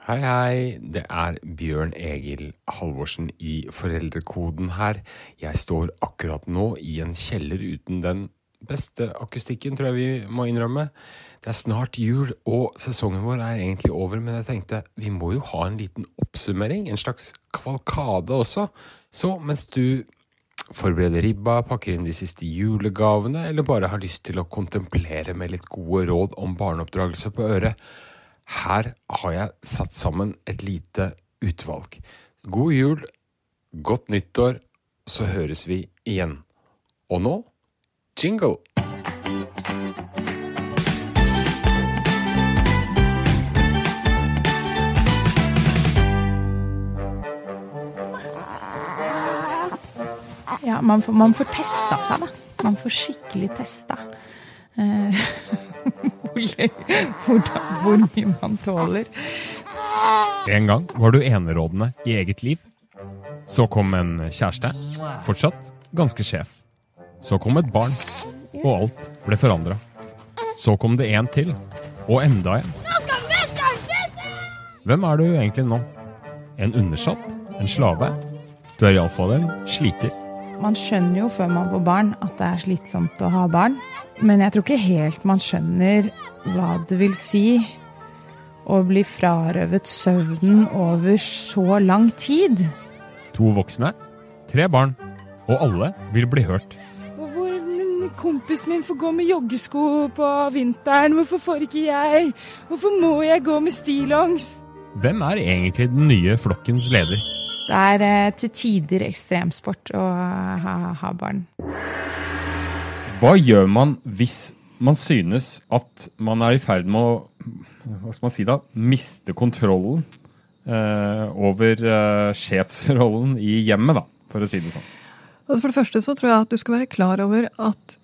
Hei, hei. Det er Bjørn Egil Halvorsen i Foreldrekoden her. Jeg står akkurat nå i en kjeller uten den beste akustikken, tror jeg vi må innrømme. Det er snart jul, og sesongen vår er egentlig over, men jeg tenkte vi må jo ha en liten oppsummering, en slags kavalkade også. Så mens du forbereder ribba, pakker inn de siste julegavene, eller bare har lyst til å kontemplere med litt gode råd om barneoppdragelse på øret, her har jeg satt sammen et lite utvalg. God jul, godt nyttår, så høres vi igjen. Og nå jingle! Ja, man får, man får testa seg, da. Man får skikkelig testa. Eh, hvor, mye man tåler. En gang var du enerådende i eget liv. Så kom en kjæreste. Fortsatt ganske sjef. Så kom et barn, og alt ble forandra. Så kom det en til, og enda en. Hvem er du egentlig nå? En undersått? En slave? Du er iallfall en sliter. Man skjønner jo før man får barn at det er slitsomt å ha barn. Men jeg tror ikke helt man skjønner hva det vil si å bli frarøvet søvnen over så lang tid. To voksne, tre barn, og alle vil bli hørt. Hvor kompisen min får gå med joggesko på vinteren, hvorfor får ikke jeg? Hvorfor må jeg gå med stillongs? Hvem er egentlig den nye flokkens leder? Det er eh, til tider ekstremsport å ha, ha barn. Hva gjør man hvis man synes at man er i ferd med å hva skal man si da, miste kontrollen eh, over eh, sjefsrollen i hjemmet, da, for å si det sånn? Altså for det første så tror jeg at du skal være klar over at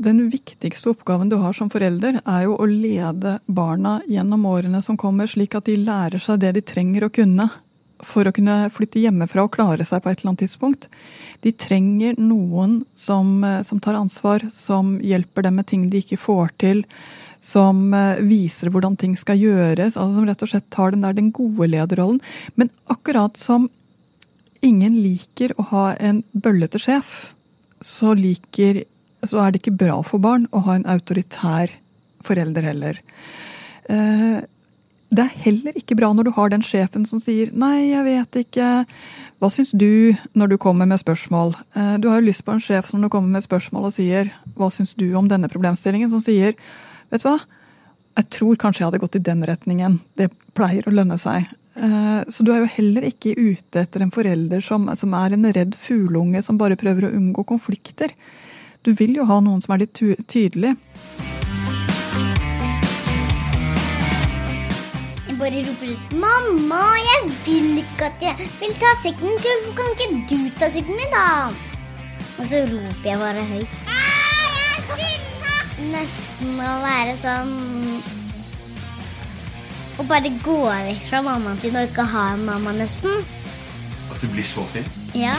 den viktigste oppgaven du har som forelder, er jo å lede barna gjennom årene som kommer, slik at de lærer seg det de trenger å kunne for å kunne flytte hjemmefra og klare seg på et eller annet tidspunkt. De trenger noen som, eh, som tar ansvar, som hjelper dem med ting de ikke får til. Som eh, viser hvordan ting skal gjøres. altså Som rett og slett tar den der den gode lederrollen. Men akkurat som ingen liker å ha en bøllete sjef, så, liker, så er det ikke bra for barn å ha en autoritær forelder heller. Eh, det er heller ikke bra når du har den sjefen som sier 'nei, jeg vet ikke', hva syns du når du kommer med spørsmål? Eh, du har jo lyst på en sjef som du kommer med spørsmål og sier 'hva syns du om denne problemstillingen', som sier 'vet du hva, jeg tror kanskje jeg hadde gått i den retningen', det pleier å lønne seg. Eh, så du er jo heller ikke ute etter en forelder som, som er en redd fugleunge som bare prøver å unngå konflikter. Du vil jo ha noen som er litt tydelig. Bare roper ut 'Mamma, jeg vil ikke at jeg vil ta sekken min. Hvorfor kan ikke du ta sekken min, da?' Og så roper jeg bare høyt. Nesten å være sånn Å bare gå vekk fra mammaen sin og ikke ha en mamma, nesten. At du blir så sint? Ja.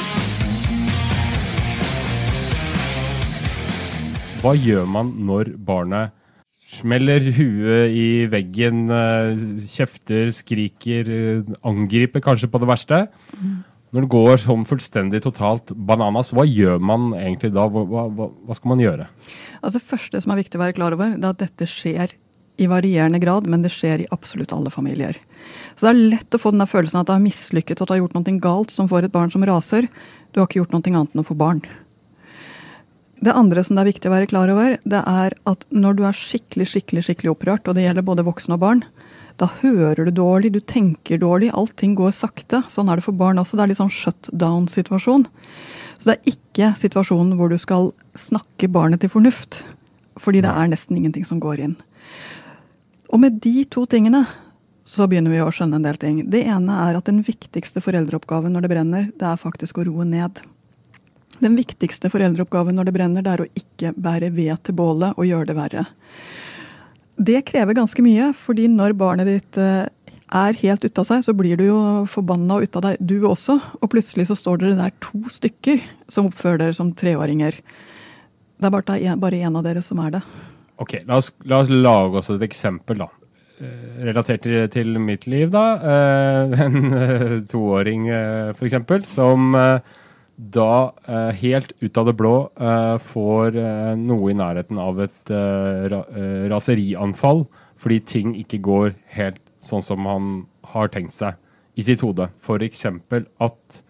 Hva gjør man når barnet Smeller huet i veggen, eh, kjefter, skriker, eh, angriper kanskje på det verste. Når det går sånn fullstendig totalt bananas, hva gjør man egentlig da? Hva, hva, hva, skal man gjøre? Altså Det første som er viktig å være klar over, det er at dette skjer i varierende grad, men det skjer i absolutt alle familier. Så det er lett å få den følelsen at du har mislykket, at du har gjort noe galt som får et barn som raser. Du har ikke gjort noe annet enn å få barn. Det andre som det er viktig å være klar over, det er at når du er skikkelig skikkelig, skikkelig opprørt, og det gjelder både voksne og barn, da hører du dårlig, du tenker dårlig, allting går sakte. Sånn er det for barn også. Det er litt sånn shutdown-situasjon. Så det er ikke situasjonen hvor du skal snakke barnet til fornuft. Fordi det er nesten ingenting som går inn. Og med de to tingene så begynner vi å skjønne en del ting. Det ene er at den viktigste foreldreoppgaven når det brenner, det er faktisk å roe ned. Den viktigste foreldreoppgaven når det brenner, det er å ikke bære ved til bålet og gjøre det verre. Det krever ganske mye, fordi når barnet ditt eh, er helt ute av seg, så blir du jo forbanna og ute av deg, du også. Og plutselig så står dere der to stykker som oppfører dere som treåringer. Det er bare én av dere som er det. Ok, la oss, la oss, lage oss et eksempel, da. eh, relatert til, til mitt liv, da. Eh, en toåring, for eksempel, som da eh, helt ut av det blå eh, får eh, noe i nærheten av et ra raserianfall fordi ting ikke går helt sånn som han har tenkt seg i sitt hode. Eksempel at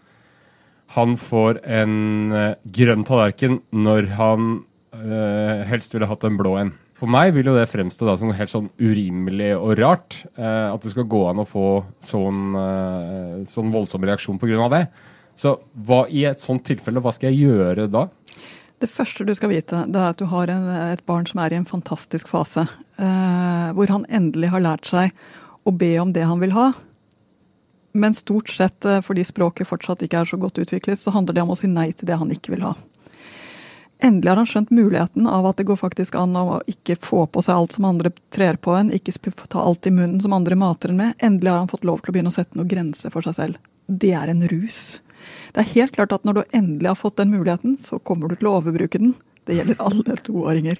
han får en grønn tallerken når han eh, helst ville hatt en blå en. For meg vil jo det fremstå da som helt sånn urimelig og rart. eh, at det skal gå an å få sånn, eh, sånn voldsom reaksjon pga. det. Så hva i et sånt tilfelle, hva skal jeg gjøre da? Det første du skal vite, det er at du har en, et barn som er i en fantastisk fase. Eh, hvor han endelig har lært seg å be om det han vil ha. Men stort sett eh, fordi språket fortsatt ikke er så godt utviklet, så handler det om å si nei til det han ikke vil ha. Endelig har han skjønt muligheten av at det går faktisk an å ikke få på seg alt som andre trer på en, ikke ta alt i munnen som andre mater en med. Endelig har han fått lov til å begynne å sette noen grenser for seg selv. Det er en rus. Det er helt klart at når du endelig har fått den muligheten, så kommer du til å overbruke den. Det gjelder alle toåringer.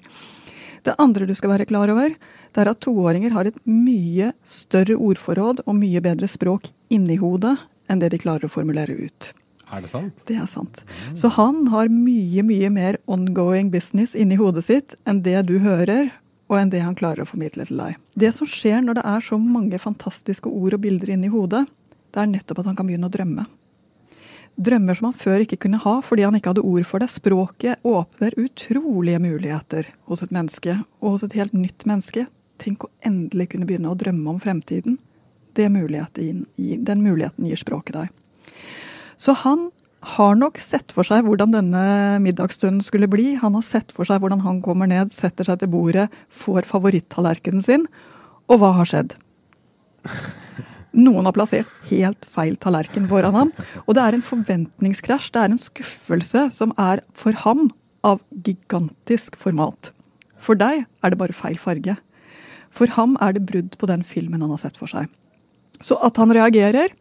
Det andre du skal være klar over, det er at toåringer har et mye større ordforråd og mye bedre språk inni hodet enn det de klarer å formulere ut. Er det sant? Det er sant. Så han har mye, mye mer ongoing business inni hodet sitt enn det du hører, og enn det han klarer å formidle til deg. Det som skjer når det er så mange fantastiske ord og bilder inni hodet, det er nettopp at han kan begynne å drømme. Drømmer som han før ikke kunne ha fordi han ikke hadde ord for det. Språket åpner utrolige muligheter hos et menneske, og hos et helt nytt menneske. Tenk å endelig kunne begynne å drømme om fremtiden. Muligheten, den muligheten gir språket deg. Så han har nok sett for seg hvordan denne middagsstunden skulle bli. Han har sett for seg hvordan han kommer ned, setter seg til bordet, får favorittallerkenen sin. Og hva har skjedd? Noen har plassert helt feil tallerken foran ham. Og det er en forventningskrasj, det er en skuffelse som er for ham av gigantisk format. For deg er det bare feil farge. For ham er det brudd på den filmen han har sett for seg. Så at han reagerer,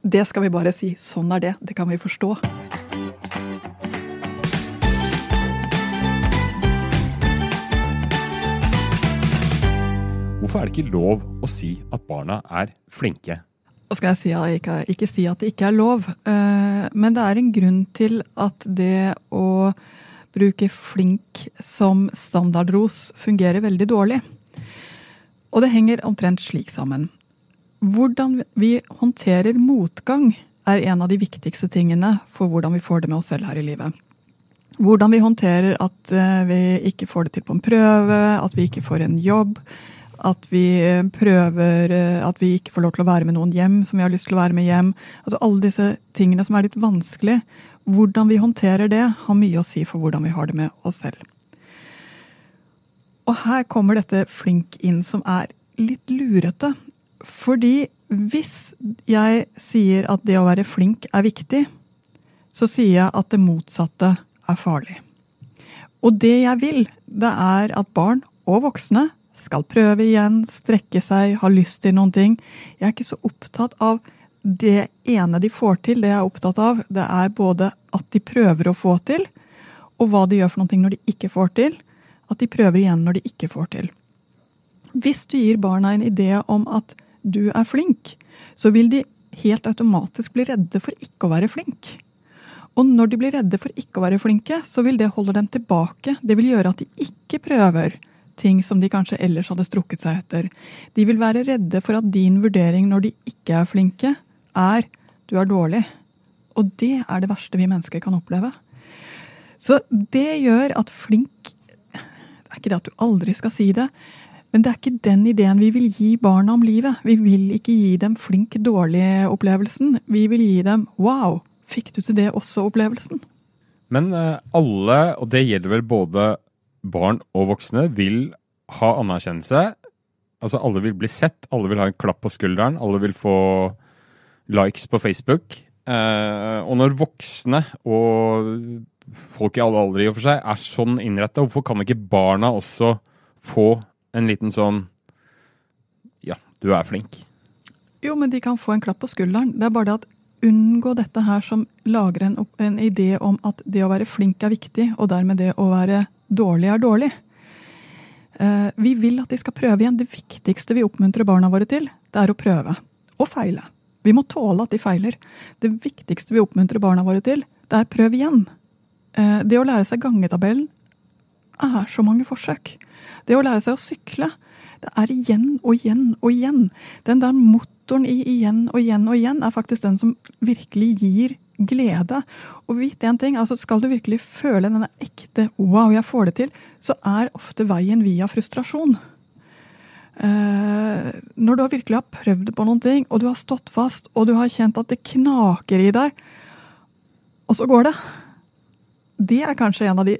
det skal vi bare si. Sånn er det. Det kan vi forstå. Hvorfor er det ikke lov å si at barna er flinke? Og skal jeg si at jeg ikke, ikke si at det ikke er lov, eh, men det er en grunn til at det å bruke flink som standardros fungerer veldig dårlig. Og det henger omtrent slik sammen. Hvordan vi håndterer motgang er en av de viktigste tingene for hvordan vi får det med oss selv her i livet. Hvordan vi håndterer at eh, vi ikke får det til på en prøve, at vi ikke får en jobb, at vi eh, prøver eh, At vi ikke får lov til å være med noen hjem som vi har lyst til å være med hjem. Altså Alle disse tingene som er litt vanskelig. Hvordan vi håndterer det, har mye å si for hvordan vi har det med oss selv. Og her kommer dette flink inn, som er litt lurete. Fordi hvis jeg sier at det å være flink er viktig, så sier jeg at det motsatte er farlig. Og det jeg vil, det er at barn og voksne skal prøve igjen, strekke seg, ha lyst til noen ting. Jeg er ikke så opptatt av det ene de får til. Det jeg er opptatt av, det er både at de prøver å få til, og hva de gjør for ting når de ikke får til. At de prøver igjen når de ikke får til. Hvis du gir barna en idé om at du er flink, så vil de helt automatisk bli redde for ikke å være flink. Og når de blir redde for ikke å være flinke, så vil det holde dem tilbake. Det vil gjøre at de ikke prøver ting som de kanskje ellers hadde strukket seg etter. De vil være redde for at din vurdering når de ikke er flinke, er du er dårlig. Og det er det verste vi mennesker kan oppleve. Så det gjør at flink Det er ikke det at du aldri skal si det, men det er ikke den ideen vi vil gi barna om livet. Vi vil ikke gi dem flink dårlig-opplevelsen. Vi vil gi dem wow, fikk du til det også-opplevelsen. Men eh, alle, og det gjelder vel både barn og voksne, vil ha anerkjennelse. Altså alle vil bli sett, alle vil ha en klapp på skulderen, alle vil få likes på Facebook. Eh, og når voksne og folk i alle aldre i og for seg er sånn innretta, hvorfor kan ikke barna også få en liten sånn Ja, du er flink. Jo, men de kan få en klapp på skulderen. Det er bare det at unngå dette her som lager en, en idé om at det å være flink er viktig, og dermed det å være dårlig er dårlig. Eh, vi vil at de skal prøve igjen. Det viktigste vi oppmuntrer barna våre til, det er å prøve. Og feile. Vi må tåle at de feiler. Det viktigste vi oppmuntrer barna våre til, det er prøv igjen. Eh, det å lære seg gangetabellen er så mange forsøk. Det å lære seg å sykle, det er igjen og igjen og igjen. Den der motoren i igjen og igjen og igjen er faktisk den som virkelig gir glede. Og vit en ting, altså Skal du virkelig føle denne ekte 'wow, jeg får det til', så er ofte veien via frustrasjon. Eh, når du virkelig har prøvd på noen ting, og du har stått fast, og du har kjent at det knaker i deg, og så går det. Det er kanskje av de,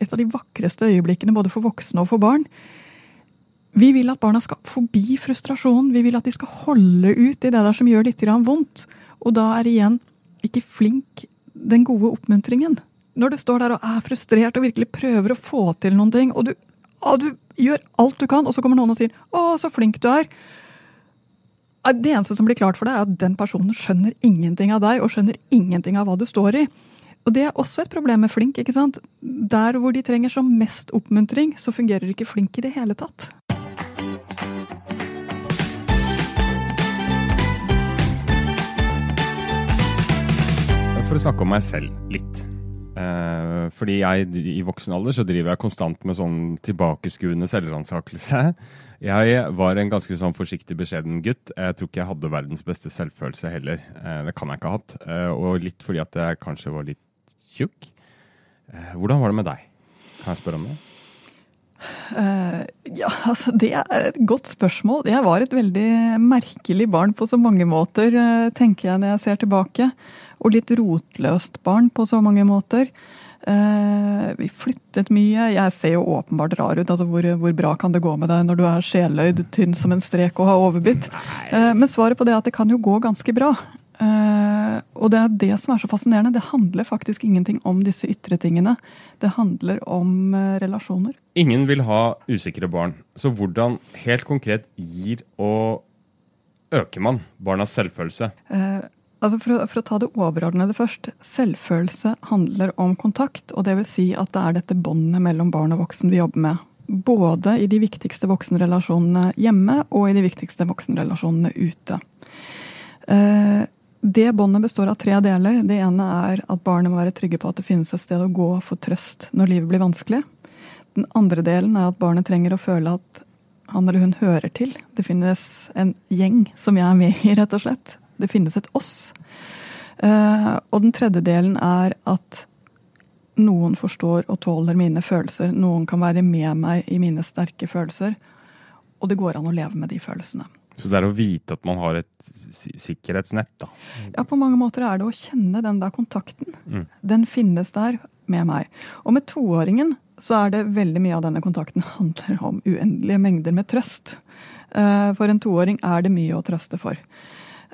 et av de vakreste øyeblikkene både for voksne og for barn. Vi vil at barna skal forbi frustrasjonen. Vi vil at de skal holde ut i det der som gjør litt vondt. Og da er igjen ikke flink den gode oppmuntringen. Når du står der og er frustrert og virkelig prøver å få til noen ting, og du, å, du gjør alt du kan, og så kommer noen og sier 'Å, så flink du er'. Det eneste som blir klart for deg, er at den personen skjønner ingenting av deg, og skjønner ingenting av hva du står i. Og det er også et problem med flink. ikke sant? Der hvor de trenger som mest oppmuntring, så fungerer ikke flink i det hele tatt. For å snakke om meg selv litt. Eh, fordi jeg i voksen alder så driver jeg konstant med sånn tilbakeskuende selvransakelse. Jeg var en ganske sånn forsiktig, beskjeden gutt. Jeg tror ikke jeg hadde verdens beste selvfølelse heller. Eh, det kan jeg ikke ha hatt. Eh, og litt fordi at jeg kanskje var litt tjukk. Eh, hvordan var det med deg? Kan jeg spørre om det? Uh, ja, altså Det er et godt spørsmål. Jeg var et veldig merkelig barn på så mange måter, uh, tenker jeg når jeg ser tilbake. Og litt rotløst barn på så mange måter. Uh, vi flyttet mye. Jeg ser jo åpenbart rar ut. altså hvor, hvor, bra kan det gå med deg når du er sjeløyd, tynn som en strek og har overbitt? men svaret på det er at det kan jo gå ganske bra. Uh, og det er det som er så fascinerende. Det handler faktisk ingenting om disse ytre tingene. Det handler om relasjoner. Ingen vil ha usikre barn. Så hvordan helt konkret gir og øker man barnas selvfølelse? Altså for å, for, å, ta det overordnede først. Selvfølelse handler om kontakt. Og vil si at det er dette båndet mellom barn og voksen vi jobber med. Både i de viktigste voksenrelasjonene hjemme og i de viktigste voksenrelasjonene ute. Uh, det båndet består av tre deler. Det ene er at barnet må være trygge på at det finnes et sted å gå for trøst når livet blir vanskelig. Den andre delen er at barnet trenger å føle at han eller hun hører til. Det finnes en gjeng som jeg er med i, rett og slett. Det finnes et oss. Eh, og den tredje delen er at noen forstår og tåler mine følelser. Noen kan være med meg i mine sterke følelser. Og det går an å leve med de følelsene. Så det er å vite at man har et sikkerhetsnett, da? Ja, på mange måter er det å kjenne den der kontakten. Mm. Den finnes der med meg. Og med toåringen så er det veldig mye av denne kontakten handler om uendelige mengder med trøst. Eh, for en toåring er det mye å trøste for.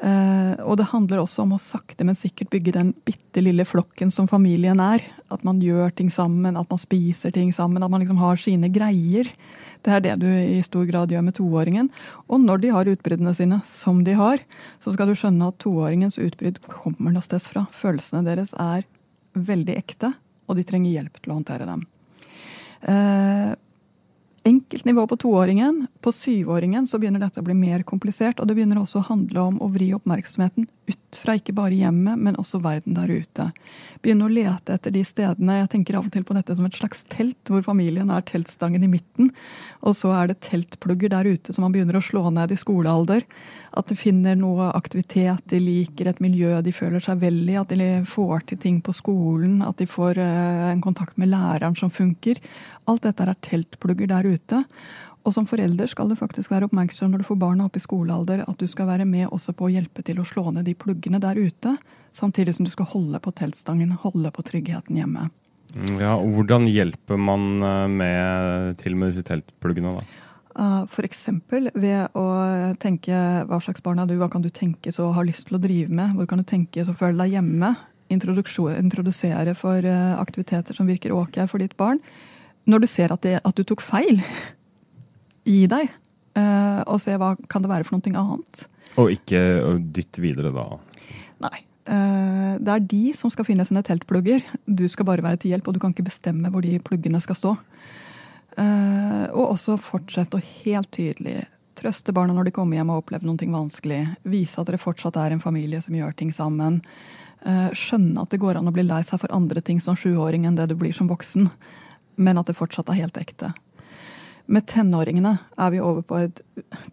Uh, og det handler også om å sakte, men sikkert bygge den bitte lille flokken som familien er. At man gjør ting sammen, at man spiser ting sammen, at man liksom har sine greier. Det er det du i stor grad gjør med toåringen. Og når de har utbruddene sine, som de har, så skal du skjønne at toåringens utbrudd kommer noe sted fra. Følelsene deres er veldig ekte, og de trenger hjelp til å håndtere dem. Enkelt nivå på toåringen. På syvåringen så begynner dette å bli mer komplisert. Og det begynner også å handle om å vri oppmerksomheten ut fra ikke bare hjemmet, men også verden der ute. Begynne å lete etter de stedene Jeg tenker av og til på dette som et slags telt, hvor familien er teltstangen i midten. Og så er det teltplugger der ute som man begynner å slå ned i skolealder. At de finner noe aktivitet de liker, et miljø de føler seg vel i. At de får til ting på skolen. At de får eh, en kontakt med læreren som funker. Alt dette er teltplugger der ute. Og som forelder skal du faktisk være oppmerksom når du får barna opp i skolealder, at du skal være med også på å hjelpe til å slå ned de pluggene der ute. Samtidig som du skal holde på teltstangen, holde på tryggheten hjemme. Ja, og Hvordan hjelper man eh, med, til med disse teltpluggene, da? Uh, F.eks. ved å tenke hva slags barn er du, hva kan du tenkes å har lyst til å drive med? Hvor kan du tenkes å føle deg hjemme? Introdusere for uh, aktiviteter som virker ok for ditt barn. Når du ser at, det, at du tok feil, gi deg. Uh, og se hva kan det være for noe annet. Og ikke dytte videre, da? Nei. Uh, det er de som skal finne sine teltplugger. Du skal bare være til hjelp, og du kan ikke bestemme hvor de pluggene skal stå. Eh, og også fortsette å helt tydelig trøste barna når de kommer hjem og har opplevd noe vanskelig. Vise at dere fortsatt er en familie som gjør ting sammen. Eh, skjønne at det går an å bli lei seg for andre ting som sjuåring enn det du blir som voksen. Men at det fortsatt er helt ekte. Med tenåringene er vi over på et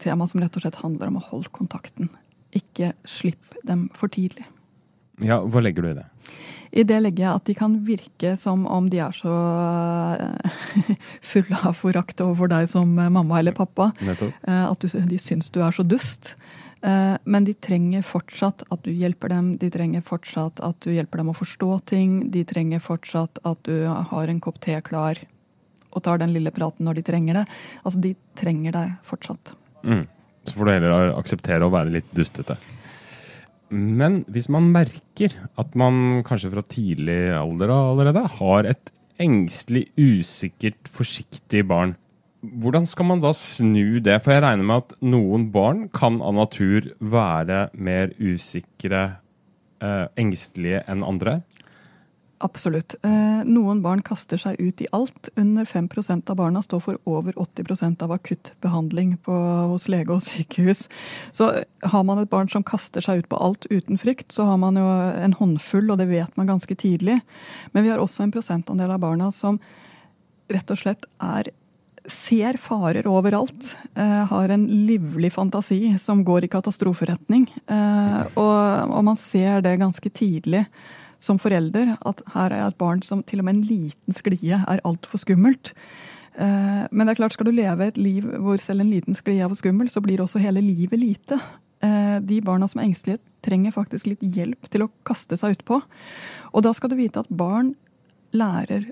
tema som rett og slett handler om å holde kontakten. Ikke slipp dem for tidlig. Ja, Hva legger du i det? I det legger jeg at de kan virke som om de er så eh, fulle av forakt overfor deg som mamma eller pappa. Nettopp. Eh, At de syns du er så dust. Eh, Men de trenger fortsatt at du hjelper dem. De trenger fortsatt at du hjelper dem å forstå ting. De trenger fortsatt at du har en kopp te klar og tar den lille praten når de trenger det. Altså, de trenger deg fortsatt. Mm. Så får du heller akseptere å være litt dustete. Men hvis man merker at man kanskje fra tidlig alder allerede har et engstelig, usikkert, forsiktig barn, hvordan skal man da snu det? For jeg regner med at noen barn kan av natur være mer usikre, eh, engstelige enn andre. Absolutt. Eh, noen barn kaster seg ut i alt. Under 5% av barna står for over 80% av akuttbehandling hos lege og sykehus. Så har man et barn som kaster seg ut på alt uten frykt, så har man jo en håndfull, og det vet man ganske tidlig. Men vi har også en prosentandel av barna som rett og slett er ser farer overalt. Eh, har en livlig fantasi som går i katastroferetning. Eh, og man ser det ganske tidlig som forelder at her er jeg et barn som til og med en liten sklie er altfor skummelt. Eh, Men det er klart, skal du leve et liv hvor selv en liten sklie er for skummel, så blir også hele livet lite. Eh, De barna som er engstelige, trenger faktisk litt hjelp til å kaste seg utpå. Og da skal du vite at barn lærer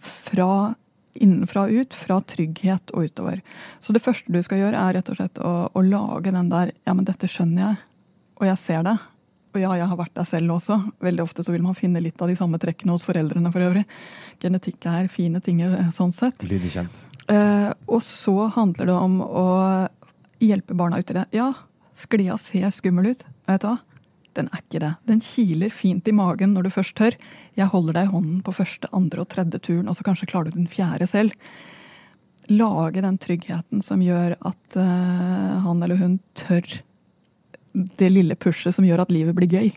fra innenfra og ut, fra trygghet og utover. Så det første du skal gjøre, er rett og slett å, å lage den der Ja, men dette skjønner jeg, og jeg ser det. Og ja, jeg har vært der selv også. Veldig ofte så vil man finne litt av de samme trekkene hos foreldrene for øvrig. Genetikk er fine ting eh, sånn sett. Lydig kjent. Eh, og så handler det om å hjelpe barna ut i det. Ja, sklia ser skummel ut. Vet du hva? Den er ikke det. Den kiler fint i magen når du først tør. Jeg holder deg i hånden på første, andre og tredje turen, og så kanskje klarer du den fjerde selv. Lage den tryggheten som gjør at eh, han eller hun tør det lille pushet som gjør at livet blir gøy.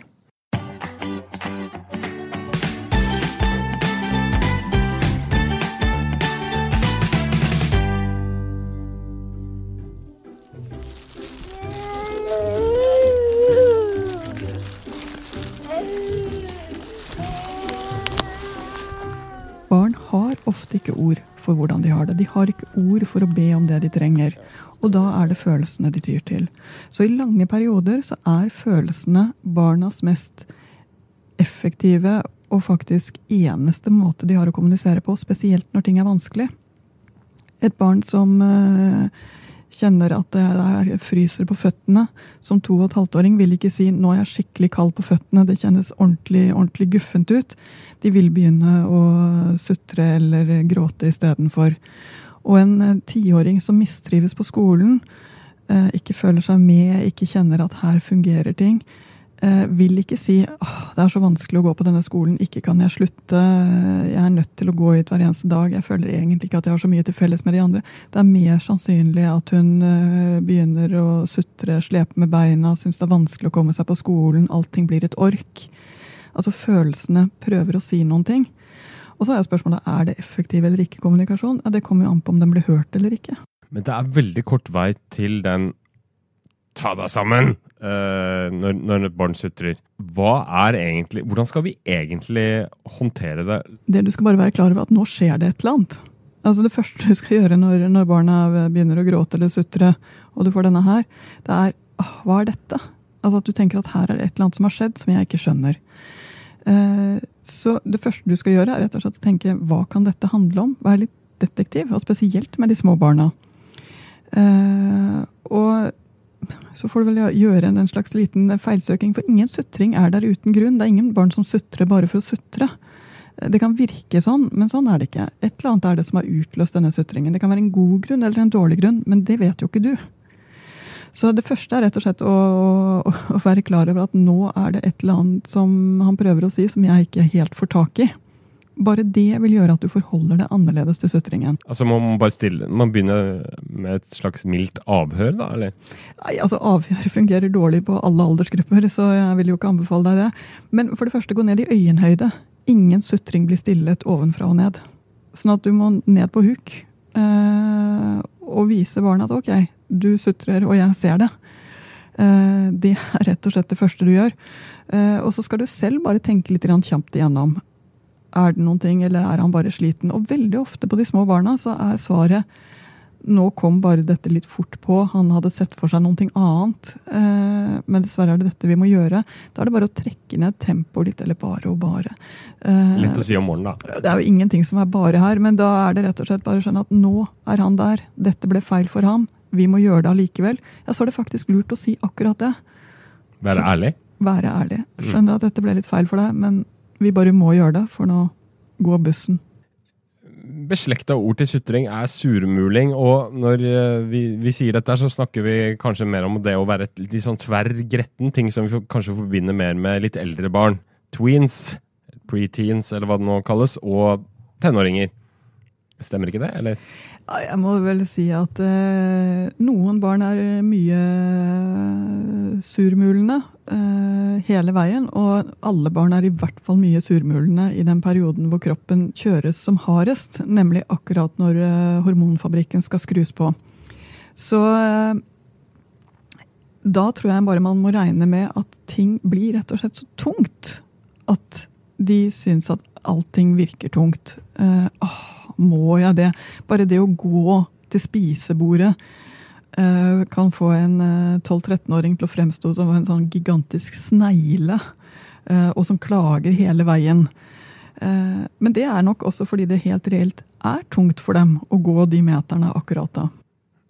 Barn har ofte ikke ord for hvordan de har det. De har ikke ord for å be om det de trenger. Og da er det følelsene de tyr til. Så i lange perioder så er følelsene barnas mest effektive og faktisk eneste måte de har å kommunisere på, spesielt når ting er vanskelig. Et barn som eh, kjenner at det er fryser på føttene, som to og et halvt-åring vil ikke si 'nå er jeg skikkelig kald på føttene', det kjennes ordentlig, ordentlig guffent ut. De vil begynne å sutre eller gråte istedenfor. Og en eh, tiåring som mistrives på skolen, eh, ikke føler seg med, ikke kjenner at her fungerer ting, eh, vil ikke si åh, det er så vanskelig å gå på denne skolen, ikke kan jeg slutte, jeg er nødt til å gå hit hver eneste dag, jeg føler egentlig ikke at jeg har så mye til felles med de andre. Det er mer sannsynlig at hun begynner å sutre, slepe med beina, syns det er vanskelig å komme seg på skolen, allting blir et ork. Altså følelsene prøver å si noen ting. Og så er spørsmålet er det effektiv eller ikke kommunikasjon. Ja, det kommer jo an på om den blir hørt eller ikke. Men det er veldig kort vei til den ta deg sammen uh, når, når et barn sutrer. Er Hvordan skal vi egentlig håndtere det? Det Du skal bare være klar over at nå skjer det et eller annet. Altså Det første du skal gjøre når, når barna begynner å gråte eller sutre, og du får denne her, det er hva er dette? Altså At du tenker at her er det et eller annet som har skjedd som jeg ikke skjønner. Uh, så det første du skal gjøre, er rett og slett å tenke hva kan dette handle om? Vær litt detektiv, og spesielt med de små barna. Uh, og så får du vel gjøre en slags liten feilsøking, for ingen sutring er der uten grunn. Det er ingen barn som sutrer bare for å sutre. Det kan virke sånn, men sånn er det ikke. Et eller annet er det som har utløst denne sutringen. Det kan være en god grunn eller en dårlig grunn, men det vet jo ikke du. Så det første er rett og slett å, å, å være klar over at nå er det et eller annet som han prøver å si som jeg ikke helt får tak i. Bare det vil gjøre at du forholder deg annerledes til sutringen. Altså Man må bare stille Man begynner med et slags mildt avhør, da? eller? Nei, altså Avhør fungerer dårlig på alle aldersgrupper, så jeg vil jo ikke anbefale deg det. Men for det første, gå ned i øyenhøyde. Ingen sutring blir stillet ovenfra og ned. Sånn at du må ned på huk eh, og vise barnet at ok, du sutrer, og jeg ser det. Eh, det er rett og slett det første du gjør. Eh, og så skal du selv bare tenke litt kjapt igjennom. Er det noen ting, eller er han bare sliten? Og veldig ofte på de små barna så er svaret nå kom bare dette litt fort på. Han hadde sett for seg noe annet. Eh, men dessverre er det dette vi må gjøre. Da er det bare å trekke ned tempoet litt, eller bare og bare. Eh, Lett å si om morgenen, da. det er jo ingenting som er bare her, men da er det rett og slett bare å skjønne at nå er han der. Dette ble feil for ham. Vi må gjøre det allikevel. Ja, så er det faktisk lurt å si akkurat det. Være ærlig? Være ærlig. Skjønner at dette ble litt feil for deg, men vi bare må gjøre det, for nå går bussen. Beslekta ord til sutring er surmuling, og når eh, vi, vi sier dette, så snakker vi kanskje mer om det å være et litt sånn tverr gretten, ting som vi kanskje forbinder mer med litt eldre barn. Tweens, preteens, eller hva det nå kalles, og tenåringer. Stemmer ikke det, eller? Jeg må vel si at eh, noen barn er mye surmulende eh, hele veien. Og alle barn er i hvert fall mye surmulende i den perioden hvor kroppen kjøres som hardest. Nemlig akkurat når eh, hormonfabrikken skal skrus på. Så eh, da tror jeg bare man må regne med at ting blir rett og slett så tungt at de syns at allting virker tungt. Eh, åh, må jeg det? Bare det å gå til spisebordet eh, kan få en eh, 12-13-åring til å fremstå som en sånn gigantisk snegle, eh, og som klager hele veien. Eh, men det er nok også fordi det helt reelt er tungt for dem å gå de meterne akkurat da.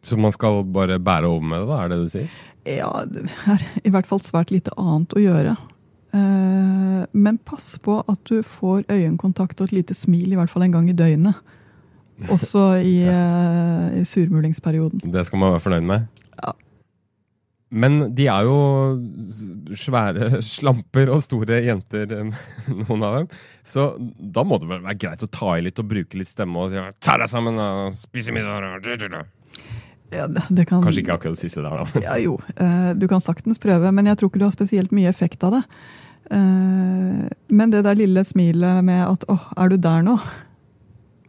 Så man skal bare bære over med det, da, er det du sier? Ja, det er i hvert fall svært lite annet å gjøre. Eh, Men pass på at du får øyekontakt og et lite smil i hvert fall en gang i døgnet. Også i, eh, i surmulingsperioden. Det skal man være fornøyd med? Ja. Men de er jo svære slamper og store jenter, noen av dem. Så da må det vel være greit å ta i litt og bruke litt stemme og si ta deg sammen og spise middag. Ja, kan, Kanskje ikke akkurat det siste der, da. Ja, jo. eh, Du kan saktens prøve, men jeg tror ikke du har spesielt mye effekt av det. Eh, Men det der lille smilet med at 'åh, er du der nå'?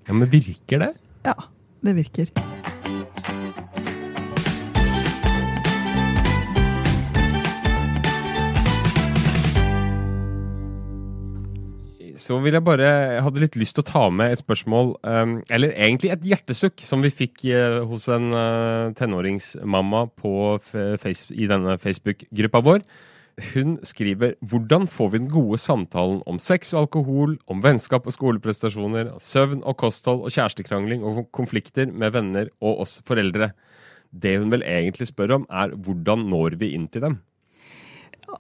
Ja, Men virker det? Ja, det virker. Så vil jeg bare Jeg hadde litt lyst til å ta med et spørsmål, um, eller egentlig et hjertesukk, som vi fikk eh, hos en eh, tenåringsmamma på i denne Facebook-gruppa vår. Hun skriver hvordan får vi den gode samtalen om sex og alkohol, om vennskap og skoleprestasjoner, søvn og kosthold og kjærestekrangling og konflikter med venner og oss foreldre. Det hun vel egentlig spør om, er hvordan når vi inn til dem?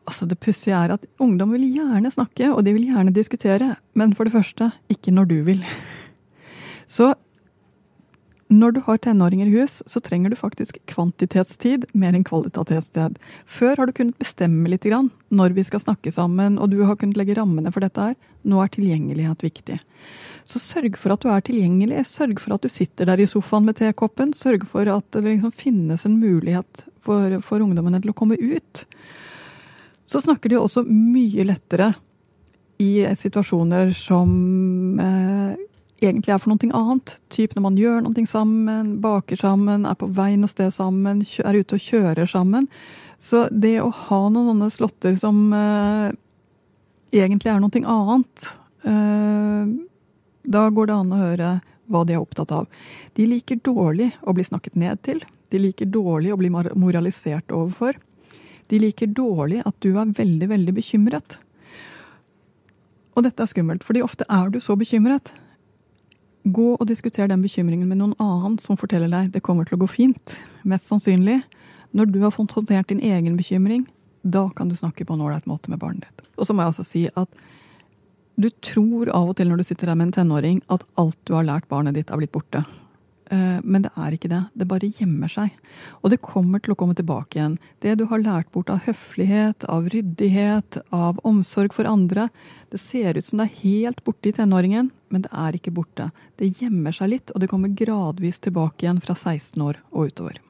Altså Det pussige er at ungdom vil gjerne snakke, og de vil gjerne diskutere. Men for det første, ikke når du vil. Så når du har tenåringer i hus, så trenger du faktisk kvantitetstid mer enn kvalitetstid. Før har du kunnet bestemme litt grann når vi skal snakke sammen, og du har kunnet legge rammene for dette her. Nå er tilgjengelighet viktig. Så sørg for at du er tilgjengelig. Sørg for at du sitter der i sofaen med tekoppen. Sørg for at det liksom finnes en mulighet for, for ungdommene til å komme ut. Så snakker de også mye lettere i situasjoner som eh, egentlig er for noe annet. Typ når man gjør noe sammen, baker sammen, er på vei noe sted sammen, er ute og kjører sammen. Så det å ha noen slåtter som eh, egentlig er noe annet eh, Da går det an å høre hva de er opptatt av. De liker dårlig å bli snakket ned til. De liker dårlig å bli moralisert overfor. De liker dårlig at du er veldig, veldig bekymret. Og dette er skummelt, fordi ofte er du så bekymret. Gå og diskuter den bekymringen med noen annen som forteller deg det kommer til å gå fint. Mest sannsynlig. Når du har fått håndtert din egen bekymring, da kan du snakke på en ålreit måte med barnet ditt. Og så må jeg også si at du tror av og til når du sitter der med en tenåring, at alt du har lært barnet ditt, er blitt borte. Eh, Men det er ikke det. Det bare gjemmer seg. Og det kommer til å komme tilbake igjen. Det du har lært bort av høflighet, av ryddighet, av omsorg for andre, det ser ut som det er helt borte i tenåringen, men det er ikke borte. Det gjemmer seg litt, og det kommer gradvis tilbake igjen fra 16 år og utover.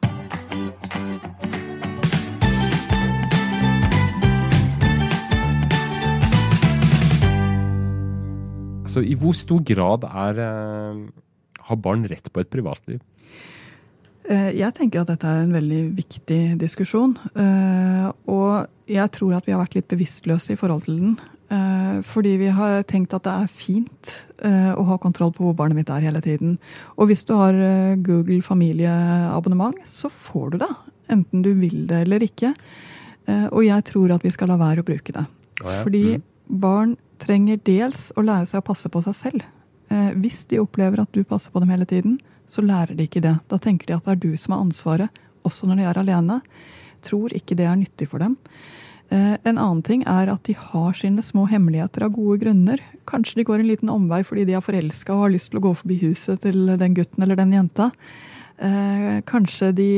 Altså, I hvor stor grad er, eh, har barn rett på et privatliv? Eh, Jeg tenker at dette er en veldig viktig diskusjon. eh, Og jeg tror at vi har vært litt bevisstløse i forhold til den. Eh, Fordi vi har tenkt at det er fint å ha kontroll på hvor barnet mitt er hele tiden. Og hvis du har Google familieabonnement, så får du det. Enten du vil det eller ikke. Og jeg tror at vi skal la være å bruke det. Fordi mm. barn trenger dels å lære seg å passe på seg selv. Eh, hvis de opplever at du passer på dem hele tiden, så lærer de ikke det. Da tenker de at det er du som har ansvaret, også når de er alene. Tror ikke det er nyttig for dem. Eh, en annen ting er at de har sine små hemmeligheter av gode grunner. Kanskje de går en liten omvei fordi de er forelska og har lyst til å gå forbi huset til den gutten eller den jenta. Eh, kanskje de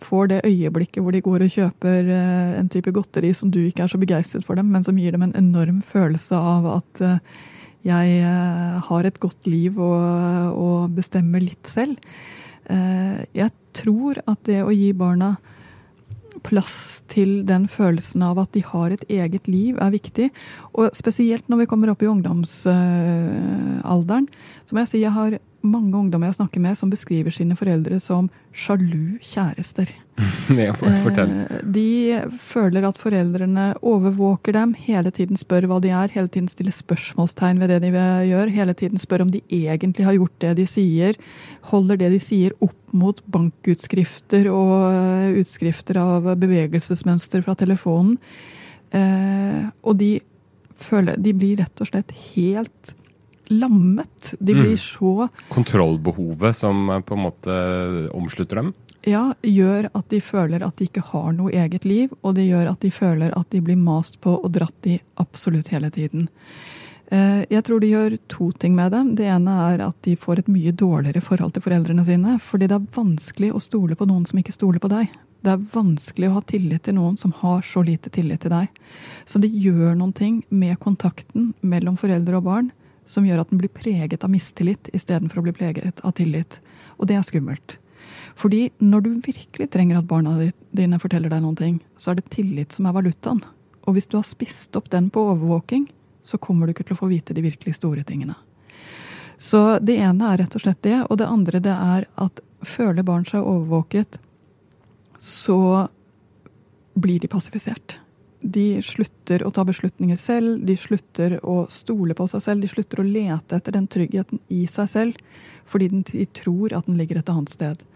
får det øyeblikket hvor de går og kjøper en type godteri som du ikke er så begeistret for dem, men som gir dem en enorm følelse av at jeg eh, har et godt liv og, og bestemmer litt selv. Eh, jeg tror at det å gi barna plass til den følelsen av at de har et eget liv, er viktig. Og spesielt når vi kommer opp i ungdomsalderen. Så må jeg si jeg har mange ungdommer jeg snakker med som beskriver sine foreldre som sjalu kjærester. Ja, Eh, De føler at foreldrene overvåker dem, hele tiden spør hva de er, hele tiden stiller spørsmålstegn ved det de gjør, hele tiden spør om de egentlig har gjort det de sier, holder det de sier opp mot bankutskrifter og eh, utskrifter av bevegelsesmønster fra telefonen. Eh, Og de føler De blir rett og slett helt lammet. De blir Mm. så Kontrollbehovet som eh, på en måte omslutter dem? ja, gjør at de føler at de ikke har noe eget liv, og det gjør at de føler at de blir mast på og dratt i absolutt hele tiden. Eh, Jeg tror de gjør to ting med dem. Det ene er at de får et mye dårligere forhold til foreldrene sine, fordi det er vanskelig å stole på noen som ikke stoler på deg. Det er vanskelig å ha tillit til noen som har så lite tillit til deg. Så det gjør noen ting med kontakten mellom foreldre og barn som gjør at den blir preget av mistillit istedenfor å bli preget av tillit. Og det er skummelt. Fordi når du virkelig trenger at barna dine forteller deg noen ting, så er det tillit som er valutaen. Og hvis du har spist opp den på overvåking, så kommer du ikke til å få vite de virkelig store tingene. Så det ene er rett og slett det, og det andre det er at føler barn seg overvåket, så blir de passifisert. De slutter å ta beslutninger selv, de slutter å stole på seg selv, de slutter å lete etter den tryggheten i seg selv, fordi de tror at den ligger et annet sted.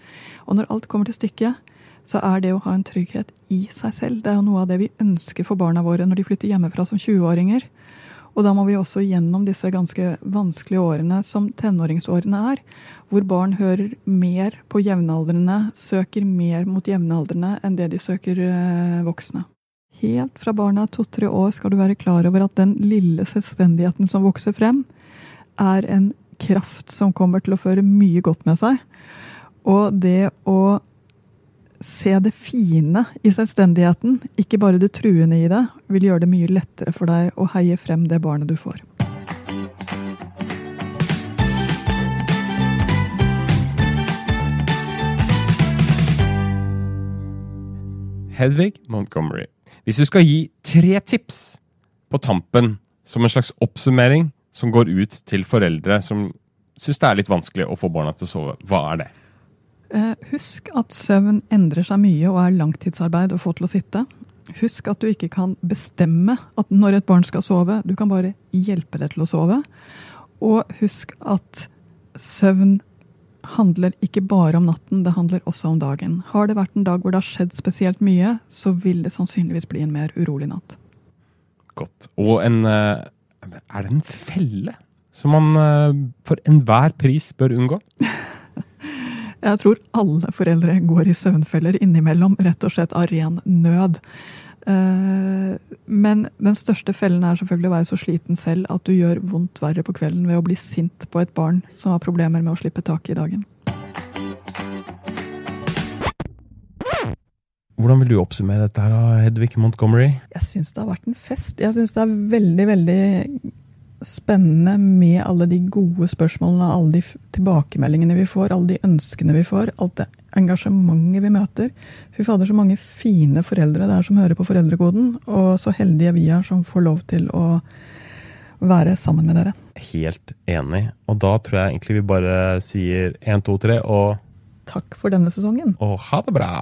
Og når alt kommer til stykket, så er det å ha en trygghet i seg selv. Det er jo noe av det vi ønsker for barna våre når de flytter hjemmefra som 20-åringer. Og da må vi også gjennom disse ganske vanskelige årene som tenåringsårene er, hvor barn hører mer på jevnaldrende, søker mer mot jevnaldrende enn det de søker eh, voksne. Helt fra barna er to-tre år skal du være klar over at den lille selvstendigheten som vokser frem, er en kraft som kommer til å føre mye godt med seg. Og det å se det fine i selvstendigheten, ikke bare det truende i det, vil gjøre det mye lettere for deg å heie frem det barnet du får. Hedvig Montgomery. Hvis du skal gi tre tips på tampen som en slags oppsummering som går ut til foreldre som syns det er litt vanskelig å få barna til å sove, hva er det? Eh, Husk at søvn endrer seg mye og er langtidsarbeid å få til å sitte. Husk at du ikke kan bestemme at når et barn skal sove, du kan bare hjelpe det til å sove. Og husk at søvn handler ikke bare om natten, det handler også om dagen. Har det vært en dag hvor det har skjedd spesielt mye, så vil det sannsynligvis bli en mer urolig natt. Godt. Og en eh, Er det en felle som man eh, for enhver pris bør unngå? Jeg tror alle foreldre går i søvnfeller innimellom, rett og slett av ren nød. Eh, men den største fellen er selvfølgelig å være så sliten selv at du gjør vondt verre på kvelden ved å bli sint på et barn som har problemer med å slippe taket i dagen. Hvordan vil du oppsummere dette, her, Hedvig Montgomery? Jeg syns det har vært en fest. Jeg syns det er veldig, veldig spennende med alle de gode spørsmålene, alle de tilbakemeldingene vi får, alle de ønskene vi får, alt det engasjementet vi møter. Fy fader, så mange fine foreldre det er som hører på Foreldrekoden, og så heldige vi er som får lov til å være sammen med dere. Helt enig. Og da tror jeg egentlig vi bare sier én, to, tre og, Takk for denne sesongen. og ha det bra!